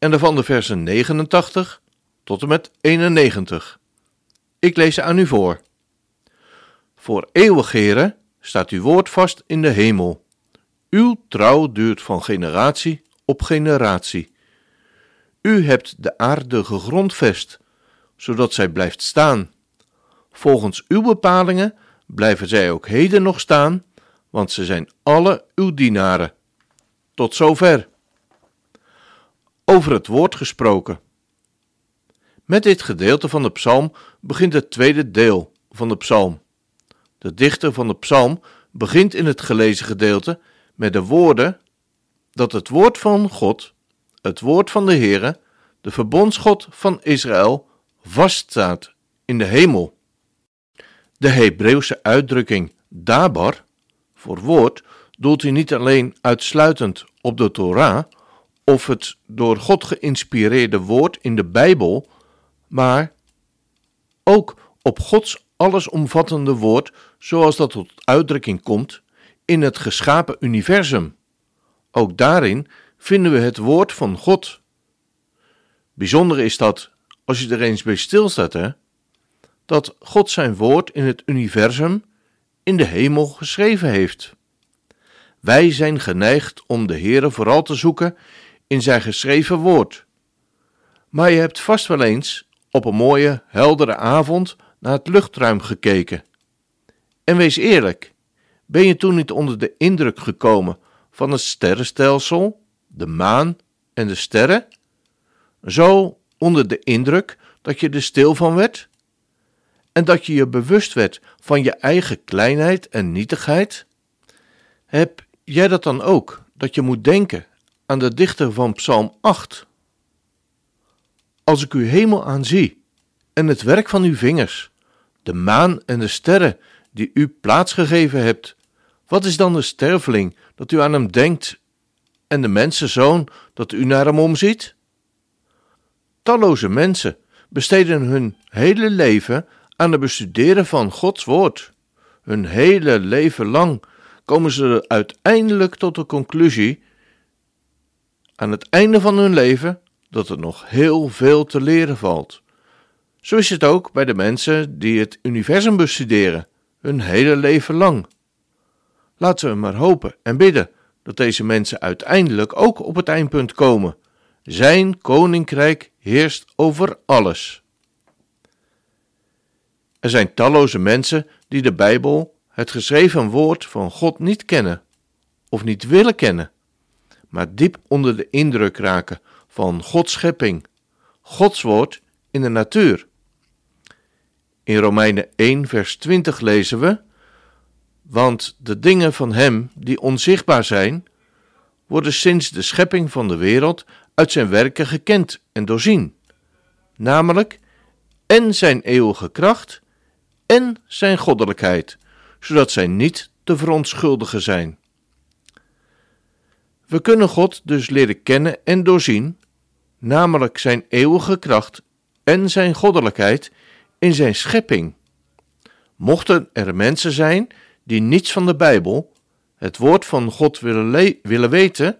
en daarvan de versen 89 tot en met 91. Ik lees ze aan u voor. Voor eeuwig, heren, staat uw woord vast in de hemel. Uw trouw duurt van generatie op generatie. U hebt de aarde gegrondvest, zodat zij blijft staan. Volgens uw bepalingen blijven zij ook heden nog staan, want ze zijn alle uw dienaren. Tot zover. Over het woord gesproken. Met dit gedeelte van de psalm begint het tweede deel van de psalm. De dichter van de psalm begint in het gelezen gedeelte met de woorden dat het woord van God, het woord van de Heere, de verbondsgod van Israël, vaststaat in de hemel. De Hebreeuwse uitdrukking dabar voor woord doelt hij niet alleen uitsluitend op de Torah of het door God geïnspireerde woord in de Bijbel, maar ook op Gods allesomvattende woord zoals dat tot uitdrukking komt in het geschapen universum. Ook daarin vinden we het woord van God. Bijzonder is dat, als je er eens bij stilstaat, hè, dat God zijn woord in het universum, in de hemel geschreven heeft. Wij zijn geneigd om de Heere vooral te zoeken in zijn geschreven woord. Maar je hebt vast wel eens op een mooie, heldere avond naar het luchtruim gekeken. En wees eerlijk, ben je toen niet onder de indruk gekomen van het sterrenstelsel, de maan en de sterren? Zo onder de indruk dat je er stil van werd? En dat je je bewust werd van je eigen kleinheid en nietigheid? Heb jij dat dan ook, dat je moet denken aan de dichter van Psalm 8? Als ik uw hemel aanzie en het werk van uw vingers, de maan en de sterren die u plaatsgegeven hebt, wat is dan de sterveling dat u aan hem denkt en de mensenzoon dat u naar hem omziet? Talloze mensen besteden hun hele leven aan het bestuderen van Gods woord. Hun hele leven lang komen ze uiteindelijk tot de conclusie, aan het einde van hun leven, dat er nog heel veel te leren valt. Zo is het ook bij de mensen die het universum bestuderen, hun hele leven lang. Laten we maar hopen en bidden dat deze mensen uiteindelijk ook op het eindpunt komen. Zijn koninkrijk heerst over alles. Er zijn talloze mensen die de Bijbel het geschreven woord van God niet kennen of niet willen kennen, maar diep onder de indruk raken van Gods schepping, Gods woord in de natuur. In Romeinen 1, vers 20 lezen we: Want de dingen van Hem die onzichtbaar zijn, worden sinds de schepping van de wereld uit zijn werken gekend en doorzien, namelijk en zijn eeuwige kracht en zijn goddelijkheid zodat zij niet te verontschuldigen zijn. We kunnen God dus leren kennen en doorzien, namelijk zijn eeuwige kracht en zijn goddelijkheid in zijn schepping. Mochten er mensen zijn die niets van de Bijbel, het woord van God willen, willen weten,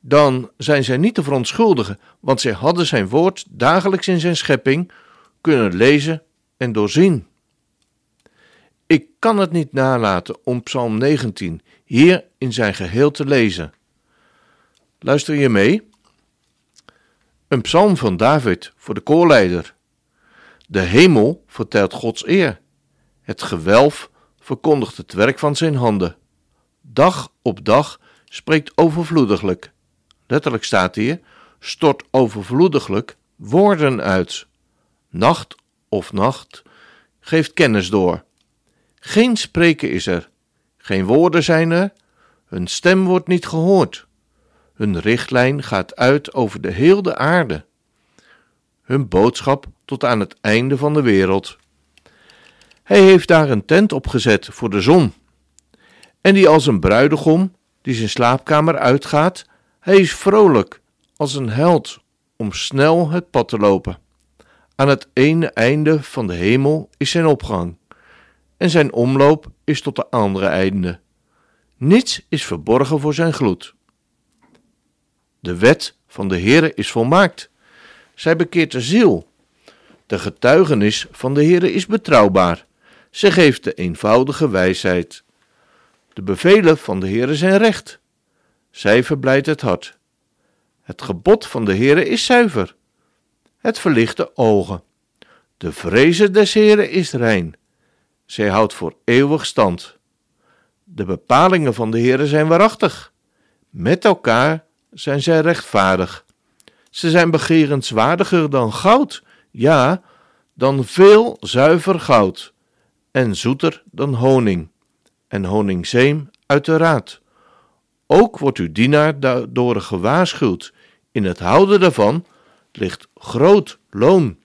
dan zijn zij niet te verontschuldigen, want zij hadden zijn woord dagelijks in zijn schepping kunnen lezen en doorzien. Ik kan het niet nalaten om Psalm 19 hier in zijn geheel te lezen. Luister je mee? Een psalm van David voor de koorleider. De hemel vertelt Gods eer. Het gewelf verkondigt het werk van zijn handen. Dag op dag spreekt overvloediglijk. Letterlijk staat hier: stort overvloediglijk woorden uit. Nacht of nacht geeft kennis door. Geen spreken is er, geen woorden zijn er, hun stem wordt niet gehoord. Hun richtlijn gaat uit over de hele aarde, hun boodschap tot aan het einde van de wereld. Hij heeft daar een tent opgezet voor de zon. En die als een bruidegom die zijn slaapkamer uitgaat, hij is vrolijk als een held om snel het pad te lopen. Aan het ene einde van de hemel is zijn opgang, en zijn omloop is tot de andere einde. Niets is verborgen voor zijn gloed. De wet van de Heere is volmaakt. Zij bekeert de ziel. De getuigenis van de Heere is betrouwbaar. Zij geeft de eenvoudige wijsheid. De bevelen van de Heere zijn recht. Zij verblijdt het hart. Het gebod van de Heere is zuiver. Het verlicht de ogen. De vrezen des Heeren is rein. Zij houdt voor eeuwig stand. De bepalingen van de Heere zijn waarachtig. Met elkaar zijn zij rechtvaardig. Ze zijn begerenswaardiger dan goud, ja, dan veel zuiver goud, en zoeter dan honing, en honingzeem uit de raad. Ook wordt uw dienaar daardoor gewaarschuwd. In het houden daarvan ligt groot loon.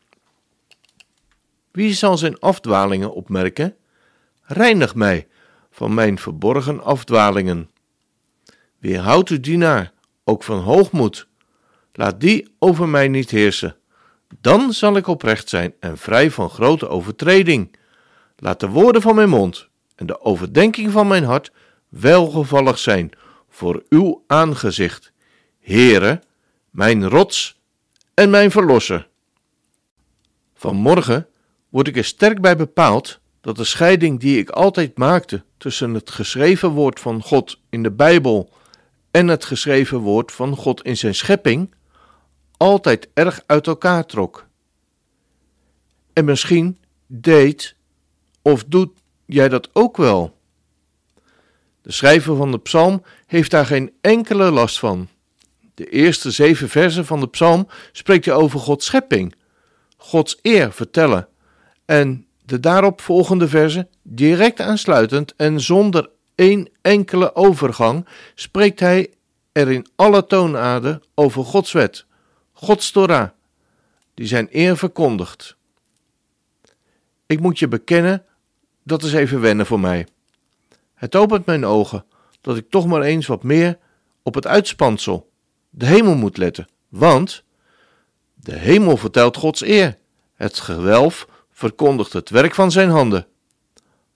Wie zal zijn afdwalingen opmerken? Reinig mij van mijn verborgen afdwalingen. Weerhoud uw dienaar ook van hoogmoed. Laat die over mij niet heersen. Dan zal ik oprecht zijn en vrij van grote overtreding. Laat de woorden van mijn mond en de overdenking van mijn hart welgevallig zijn voor uw aangezicht, Heere, mijn rots en mijn verlosser. Vanmorgen word ik er sterk bij bepaald dat de scheiding die ik altijd maakte tussen het geschreven woord van God in de Bijbel en het geschreven woord van God in zijn schepping altijd erg uit elkaar trok. En misschien deed of doet jij dat ook wel? De schrijver van de psalm heeft daar geen enkele last van. De eerste zeven versen van de psalm spreekt je over Gods schepping, Gods eer vertellen en de daarop volgende versen, direct aansluitend en zonder één enkele overgang, spreekt hij er in alle toonaarden over Gods wet, Gods Torah, die zijn eer verkondigt. Ik moet je bekennen, dat is even wennen voor mij. Het opent mijn ogen dat ik toch maar eens wat meer op het uitspansel, de hemel moet letten, want de hemel vertelt Gods eer, het gewelf verkondigt het werk van zijn handen.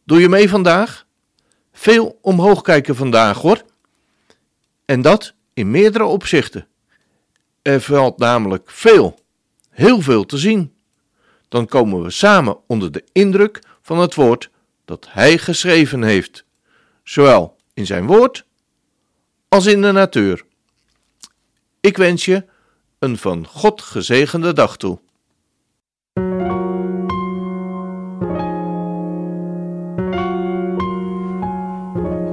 Doe je mee vandaag? Veel omhoog kijken vandaag hoor. En dat in meerdere opzichten. Er valt namelijk veel, heel veel te zien. Dan komen we samen onder de indruk van het woord dat Hij geschreven heeft, zowel in zijn woord als in de natuur. Ik wens je een van God gezegende dag toe.